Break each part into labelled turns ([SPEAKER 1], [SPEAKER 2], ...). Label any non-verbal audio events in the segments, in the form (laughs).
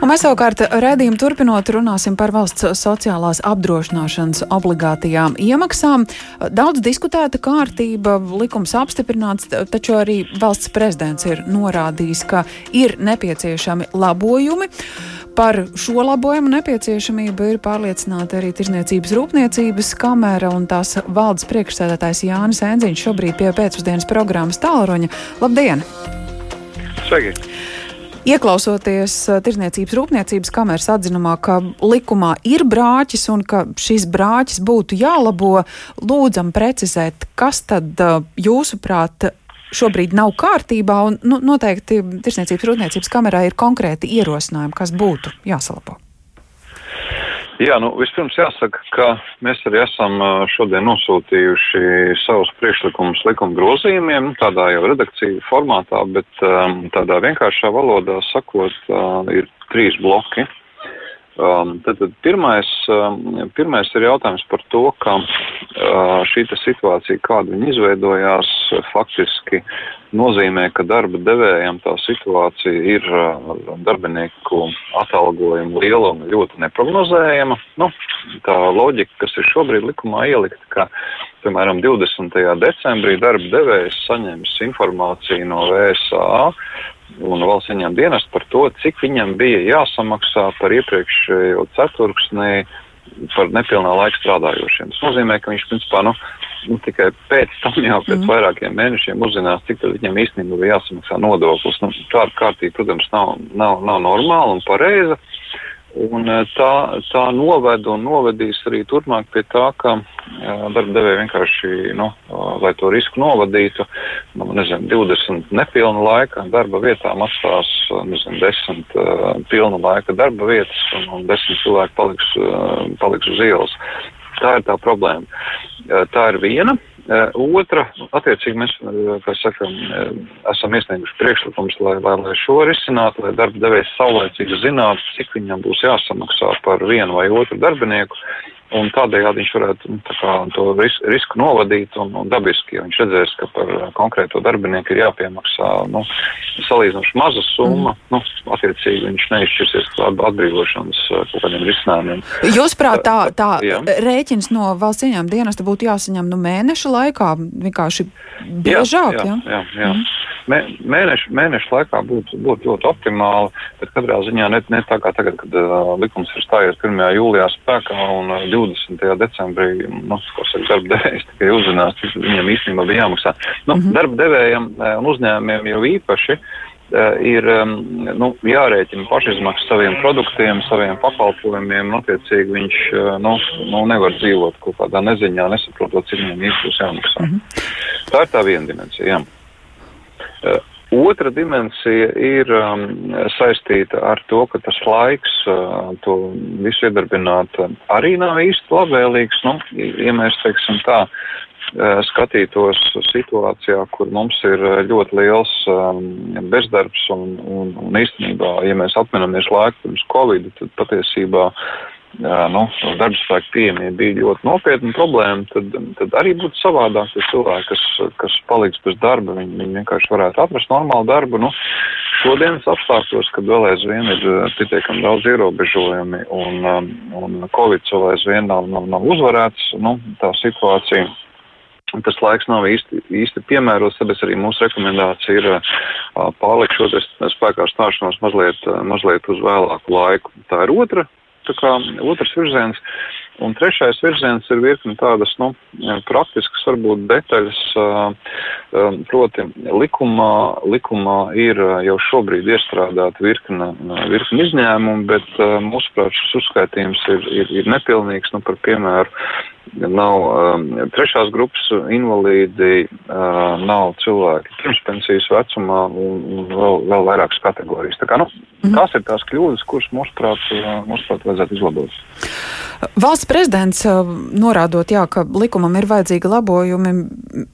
[SPEAKER 1] Un mēs savukārt redzējumu turpinot runāsim par valsts sociālās apdrošināšanas obligātajām iemaksām. Daudz diskutēta kārtība, likums apstiprināts, taču arī valsts prezidents ir norādījis, ka ir nepieciešami labojumi. Par šo labojumu nepieciešamību ir pārliecināta arī Tirzniecības rūpniecības kamera un tās valdes priekšsēdētājs Jānis Enziņš šobrīd pie pēcpusdienas programmas tālruņa. Labdien!
[SPEAKER 2] Sveiki!
[SPEAKER 1] Ieklausoties uh, Tirzniecības rūpniecības kameras atzinumā, ka likumā ir brāķis un ka šis brāķis būtu jālabo, lūdzam precizēt, kas tad uh, jūsuprāt šobrīd nav kārtībā, un nu, noteikti Tirzniecības rūpniecības kamerā ir konkrēti ierosinājumi, kas būtu jāsalabo.
[SPEAKER 2] Jā, nu, vispirms jāsaka, ka mēs arī esam šodien nosūtījuši savus priekšlikumus likuma grozījumiem, tādā jau redakciju formātā, bet um, tādā vienkāršā valodā sakot, uh, ir trīs bloki. Um, tad, tad pirmais, um, pirmais ir jautājums par to, ka uh, šī situācija, kāda viņa izveidojās, faktiski nozīmē, ka darba devējiem tā situācija ir darbinieku atalgojuma lieluma ļoti neprognozējama. Nu, tā loģika, kas ir šobrīd likumā ielikt, ka, piemēram, 20. decembrī darba devējs saņems informāciju no VSA un valsts ieņem dienas par to, cik viņam bija jāsamaksā par iepriekšējo ceturksnī par nepilnā laika strādājošiem. Tas nozīmē, ka viņš, principā, nu, nu, tikai pēc tam jau pēc mm. vairākiem mēnešiem uzzinās, cik viņam īstenībā bija jāsamaksā nodoklis. Nu, tāda kārtība, protams, nav, nav, nav normāla un pareiza. Un eh, tā, tā noved un novedīs arī turpmāk pie tā, ka eh, darba devēja vienkārši, nu, eh, lai to risku novadītu, nu, nezinu, 20 nepilnu laika darba vietām atstās, nezinu, 10 uh, pilnu laika darba vietas un, un 10 cilvēki paliks, uh, paliks uz ielas. Tā ir tā problēma. Tā ir viena. Otra, attiecīgi mēs, kā sakam, esam iesnieguši priekšlikumus, lai, lai, lai šo risinātu, lai darba devējs saulēcīgi zinātu, cik viņam būs jāsamaksā par vienu vai otru darbinieku Un tādējādi viņš varētu nu, kā, to ris risku novadīt un, un dabiski, ja viņš redzēs, ka par konkrēto darbinieku ir jāpiemaksā nu, salīdzinoši maza summa, mm. nu, attiecīgi viņš neizšķirsies atbrīvošanas uh, kaut kādiem risinājumiem.
[SPEAKER 1] Jūsuprāt, tā, tā jā. rēķins no valsts ieņēmuma dienesta būtu jāsaņem nu, mēneša laikā vienkārši biežāk?
[SPEAKER 2] Jā, jā, jā. jā. Mm. Mē, mēnešu, mēnešu laikā būtu būt ļoti optimāli, bet katrā ziņā ne, ne tā kā tagad, kad uh, likums ir stājies 1. jūlijā spēkā un uh, 20. decembrī, nu, ko saka, darba devējs tikai uzzinās, cik viņam īstenībā bija jāmaksā. Nu, mm -hmm. Darba devējiem un uzņēmumiem jau īpaši ir nu, jārēķina pašizmaksas saviem produktiem, saviem pakalpojumiem, un attiecīgi viņš nu, nu, nevar dzīvot kaut kādā neziņā, nesaprotot, cik viņam īsti būs jāmaksā. Mm -hmm. Tā ir tā viena dimensija. Jā. Otra dimensija ir um, saistīta ar to, ka tas laiks uh, to visu iedarbināt uh, arī nav īsti labvēlīgs. Nu, ja mēs teiksim tā, uh, skatītos situācijā, kur mums ir uh, ļoti liels um, bezdarbs un, un, un īstenībā, ja mēs atminamies laiku pirms Covid, tad patiesībā nu, darba spēka pieejamība bija ļoti nopietna problēma, tad, tad arī būtu savādāk, ja cilvēki, kas, kas paliks bez darba, viņi, viņi vienkārši varētu atrast normālu darbu. Nu, šodienas apstākļos, kad vēl aizvien ir pietiekami daudz ierobežojumi un, un Covid vēl aizvien nav, nav, nav uzvarēts, nu, tā situācija. Tas laiks nav īsti, īsti piemērots, tāpēc arī mūsu rekomendācija ir uh, pārlikt šo spēkā stāšanos mazliet, mazliet uz vēlāku laiku. Tā ir otra tā kā otrs virziens. Un trešais virziens ir virkni tādas, nu, praktiskas varbūt detaļas, proti likumā, likumā ir jau šobrīd iestrādāta virkna, virkna izņēmumu, bet mūsuprāt šis uzskaitījums ir, ir, ir nepilnīgs, nu, par piemēru, nav um, trešās grupas invalīdi, uh, nav cilvēki pirmspensijas vecumā un, un vēl, vēl vairākas kategorijas. Tā kā, nu, mm. Tās ir tās kļūdas, kuras mūsuprāt, uh, mūsuprāt vajadzētu izlabot.
[SPEAKER 1] Valsts prezidents uh, norādot, jā, ka likumam ir vajadzīgi labojumi,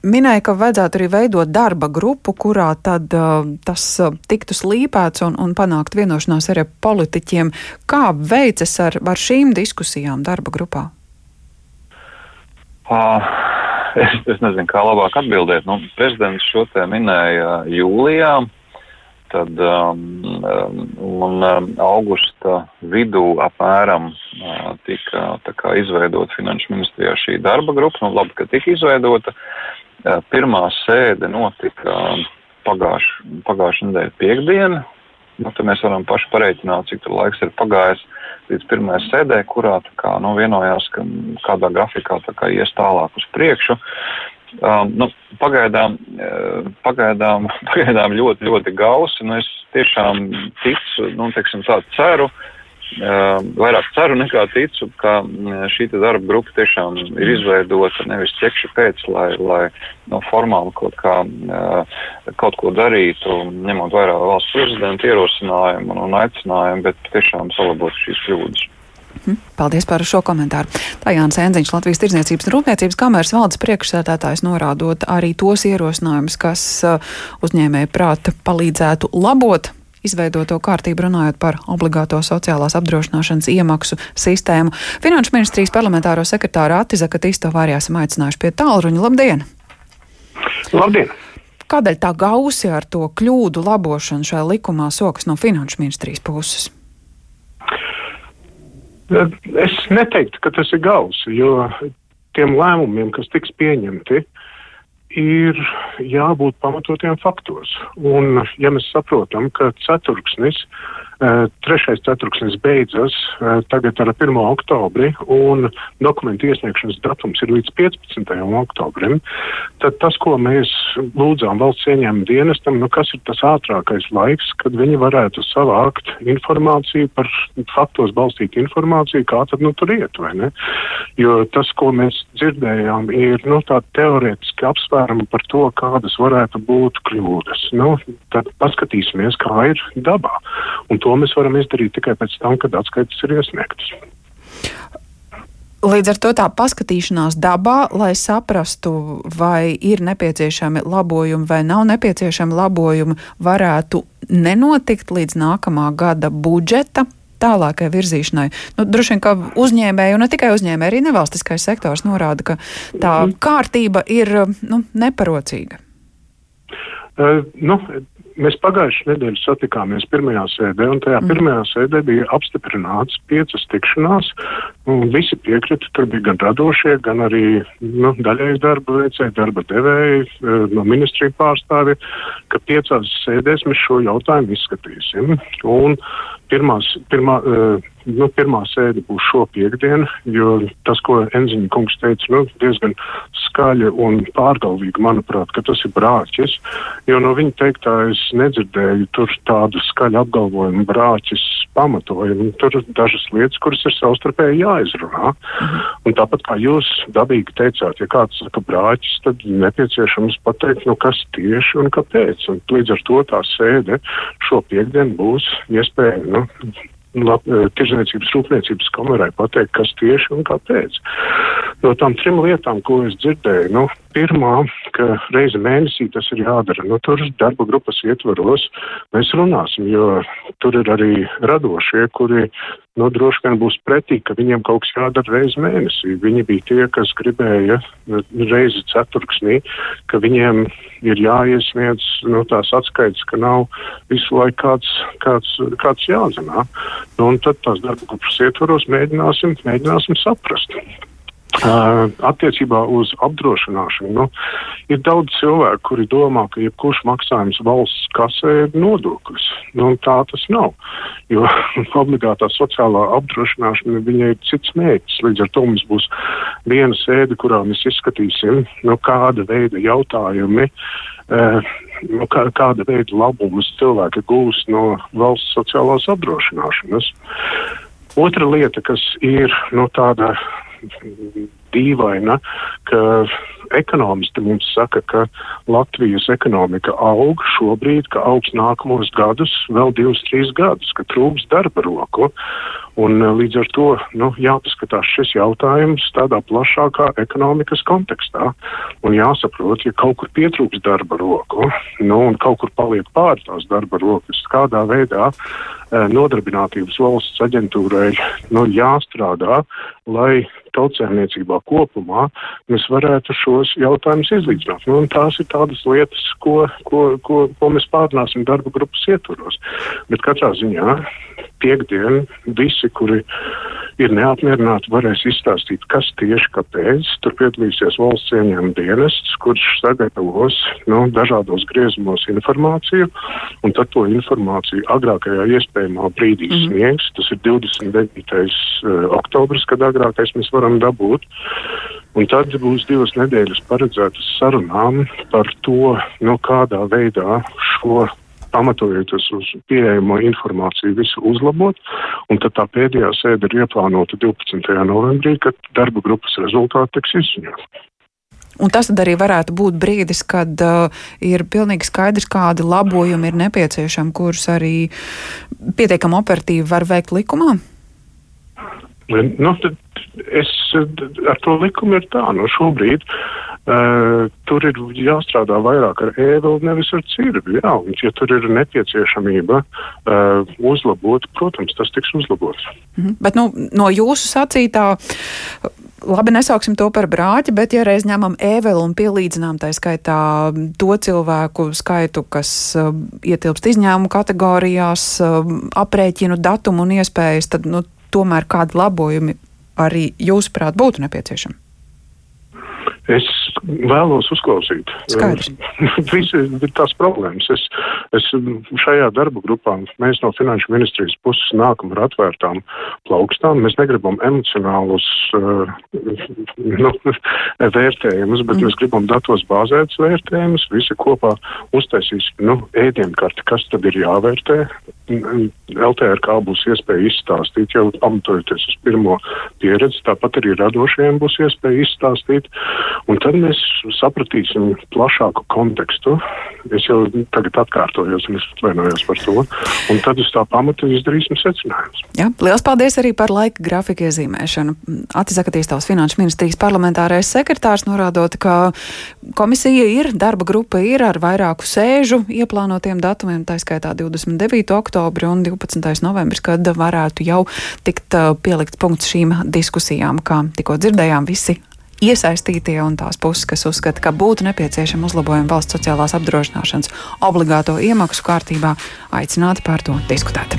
[SPEAKER 1] minēja, ka vajadzētu arī veidot darba grupu, kurā tad uh, tas uh, tiktu slīpēts un, un panākt vienošanās arī politiķiem. Kā veicas ar, ar šīm diskusijām darba grupā?
[SPEAKER 2] Uh, es, es nezinu, kā labāk atbildēt. Nu, prezidents šo te minēja jūlijā. tad um, un, um, augusta vidū apmēram uh, tika izveidota Finanšu ministrijā šī darba grupa. Nu, labi, ka tika izveidota. Uh, pirmā sēde notika pagājušā pagājuš nedēļa piekdiena. Nu, tad mēs varam paši pareiķināt, cik laiks ir pagājis līdz pirmajai sēdē, kurā kā, nu, vienojās, ka kādā grafikā kā, ies tālāk uz priekšu. Um, nu, pagaidām, uh, pagaidām, (laughs) pagaidām ļoti, ļoti gausi. Nu, es tiešām ticu, nu, teiksim, tā ceru, uh, vairāk ceru nekā ticu, ka uh, šī darba grupa tiešām ir izveidota nevis ķekši pēc, lai, lai no formāli kaut, kā, uh, kaut ko darītu, ņemot vērā valsts prezidenta ierosinājumu un, un aicinājumu, bet tiešām salabot šīs kļūdas.
[SPEAKER 1] Mhm. Paldies par šo komentāru. Tā Jānis Enziņš, Latvijas Tirzniecības un Rūpniecības kameras valdes priekšsēdētājs, norādot arī tos ierosinājumus, kas uh, uzņēmēja prāta palīdzētu labot izveidoto kārtību runājot par obligāto sociālās apdrošināšanas iemaksu sistēmu. Finanšu ministrijas parlamentāro sekretāru Atizaka Tistovu arī esam aicinājuši pie tālruņa. Labdien!
[SPEAKER 3] Labdien!
[SPEAKER 1] Kādēļ tā gausi ar to kļūdu labošanu šajā likumā sokas no finanšu ministrijas puses?
[SPEAKER 3] Es neteiktu, ka tas ir gals, jo tiem lēmumiem, kas tiks pieņemti, ir jābūt pamatotiem faktos. Un, ja mēs saprotam, ka ceturksnis Eh, trešais ceturksnis beidzas eh, tagad ar 1. oktobri, un dokumentu iesniegšanas datums ir līdz 15. oktobrim. Tad tas, ko mēs lūdzām valsts ieņēmuma dienestam, nu, kas ir tas ātrākais laiks, kad viņi varētu savākt informāciju par faktos balstītu informāciju, kā tad nu tur iet, vai ne? Jo tas, ko mēs dzirdējām, ir nu, tādi teorētiski apsvērumi par to, kādas varētu būt kļūdas. Nu, tad paskatīsimies, kā ir dabā. Un to mēs varam izdarīt tikai pēc tam, kad atskaites ir iesniegtas.
[SPEAKER 1] Līdz ar to tā paskatīšanās dabā, lai saprastu, vai ir nepieciešami labojumi vai nav nepieciešami labojumi, varētu nenotikt līdz nākamā gada budžeta tālākai virzīšanai. Nu, droši vien, ka uzņēmēji, un ne tikai uzņēmēji, arī nevalstiskais sektors norāda, ka tā mhm. kārtība ir nu, neparocīga.
[SPEAKER 3] Uh, nu, Mēs pagājušajā nedēļā satikāmies pirmajā sēdē, un tajā mm. pirmajā sēdē bija apstiprināts piecas tikšanās. Visi piekrita, tur bija gan radošie, gan arī nu, daļēji darba veicēji, darba devēji, e, no ministrija pārstāvi, ka piecās sēdēs mēs šo jautājumu izskatīsim. Un pirmās, pirmā, uh, nu, pirmā sēde būs šo piekdienu, jo tas, ko Enziņa kungs teica, nu, diezgan skaļi un pārgalvīgi, manuprāt, ka tas ir brāķis, jo no viņa teiktā es nedzirdēju tur tādu skaļu apgalvojumu brāķis pamatojumu. Tur dažas lietas, kuras ir savstarpēji jāizrunā. Mhm. Un tāpat kā jūs dabīgi teicāt, ja kāds saka brāķis, tad nepieciešams pateikt, nu, kas tieši un kāpēc. Un līdz ar to tā sēde šo piekdienu būs iespēja, nu, tirzniecības rūpniecības kamerai pateikt, kas tieši un kāpēc. No tām trim lietām, ko es dzirdēju, nu, pirmā, ka reizi mēnesī tas ir jādara, nu, tur darba grupas ietvaros mēs runāsim, jo tur ir arī radošie, kuri nu, droši vien būs pretī, ka viņiem kaut kas jādara reizi mēnesī. Viņi bija tie, kas gribēja nu, reizi ceturksnī, ka viņiem ir jāiesniedz nu, tās atskaites, ka nav visu laiku kāds, kāds, kāds jāzina. Nu, un tad tās darba grupas ietvaros mēģināsim, mēģināsim saprast. Attiecībā uz apdrošināšanu nu, ir daudz cilvēku, kuri domā, ka jebkurš maksājums valsts kasē ir nodoklis. Nu, tā tas nav. Jo (laughs) obligātā sociālā apdrošināšana viņai ir cits mērķis. Līdz ar to mums būs viena sēde, kurā mēs izskatīsim, nu, kāda veida jautājumi. Nu, kā, kāda veida labumus cilvēki gūs no valsts sociālās apdrošināšanas. Otra lieta, kas ir nu, tāda dīvaina, ka ekonomisti mums saka, ka Latvijas ekonomika aug šobrīd, ka augs nākamos gadus, vēl divus, trīs gadus, ka trūks darba roku. Un eh, līdz ar to nu, jāpaskatās šis jautājums tādā plašākā ekonomikas kontekstā. Un jāsaprot, ja kaut kur pietrūks darba roku, nu, un kaut kur paliek pāri tās darba rokas, kādā veidā eh, nodarbinātības valsts aģentūrai nu, jāstrādā, lai tautsēmniecībā kopumā mēs varētu šos jautājumus izlīdzināt. Nu, tās ir tādas lietas, ko, ko, ko, ko mēs pārnāsim darba grupas ietvaros. Bet katrā ziņā piekdien visi, kuri ir neapmierināti, varēs izstāstīt, kas tieši kāpēc. Tur piedalīsies valsts ieņēmuma dienests, kurš sagatavos nu, dažādos griezumos informāciju, un tad to informāciju agrākajā iespējamā brīdī mm. sniegs. Tas ir 29. Uh, oktobris, kad agrākais mēs varam dabūt. Un tad būs divas nedēļas paredzētas sarunām par to, nu, kādā veidā šo pamatojoties uz pieejamo informāciju, visu uzlabot. Un tad tā pēdējā sēde ir ieplānota 12. novembrī, kad darba grupas rezultāti tiks izziņoti.
[SPEAKER 1] Un tas arī varētu būt brīdis, kad uh, ir pilnīgi skaidrs, kādi labojumi ir nepieciešami, kurus arī pietiekami operatīvi var veikt likumā.
[SPEAKER 3] Nu, es ar to likumu ir tā, nu šobrīd Uh, tur ir jāstrādā vairāk ar ēvelu, nevis ar cirvi. Jā, un, ja tur ir nepieciešamība uh, uzlabot, protams, tas tiks uzlabots.
[SPEAKER 1] Mm. Bet nu, no jūsu sacītā. Labi, nesauksim to par brāķi, bet, ja reiz ņemam ēvelu un pielīdzinām tā skaitā to cilvēku skaitu, kas uh, ietilpst izņēmumu kategorijās, uh, aprēķinu datumu un iespējas, tad, nu, tomēr kādi labojumi arī jūsuprāt būtu nepieciešami?
[SPEAKER 3] Es vēlos uzklausīt (laughs) visas tās problēmas. Es, es šajā darba grupā, mēs no Finanšu ministrijas puses nākam ar atvērtām plaukstām. Mēs negribam emocionālus uh, (laughs) nu, (laughs) vērtējumus, bet mm. mēs gribam datos bāzētas vērtējumus. Visi kopā uztaisīs nu, ēdienkarti, kas tad ir jāvērtē. LTRK būs iespēja izstāstīt jau pamatojoties uz pirmo pieredzi, tāpat arī radošajiem būs iespēja izstāstīt. Un tad mēs sapratīsim plašāku kontekstu. Es jau tagad atkārtojos un es atvainojos par to. Un tad uz tā pamata izdarīsim secinājumus.
[SPEAKER 1] Jā, liels paldies arī par laika grafiku iezīmēšanu. Atsakaties tavs finanšu ministrijas parlamentārais sekretārs norādot, ka komisija ir, darba grupa ir ar vairāku sēžu ieplānotiem datumiem, tā skaitā 29. Oktobri un 12. novembris, kad varētu jau tikt uh, pielikt punkts šīm diskusijām, kā tikko dzirdējām visi iesaistītie un tās puses, kas uzskata, ka būtu nepieciešama uzlabojuma valsts sociālās apdrošināšanas obligāto iemaksu kārtībā, aicināti par to diskutēt.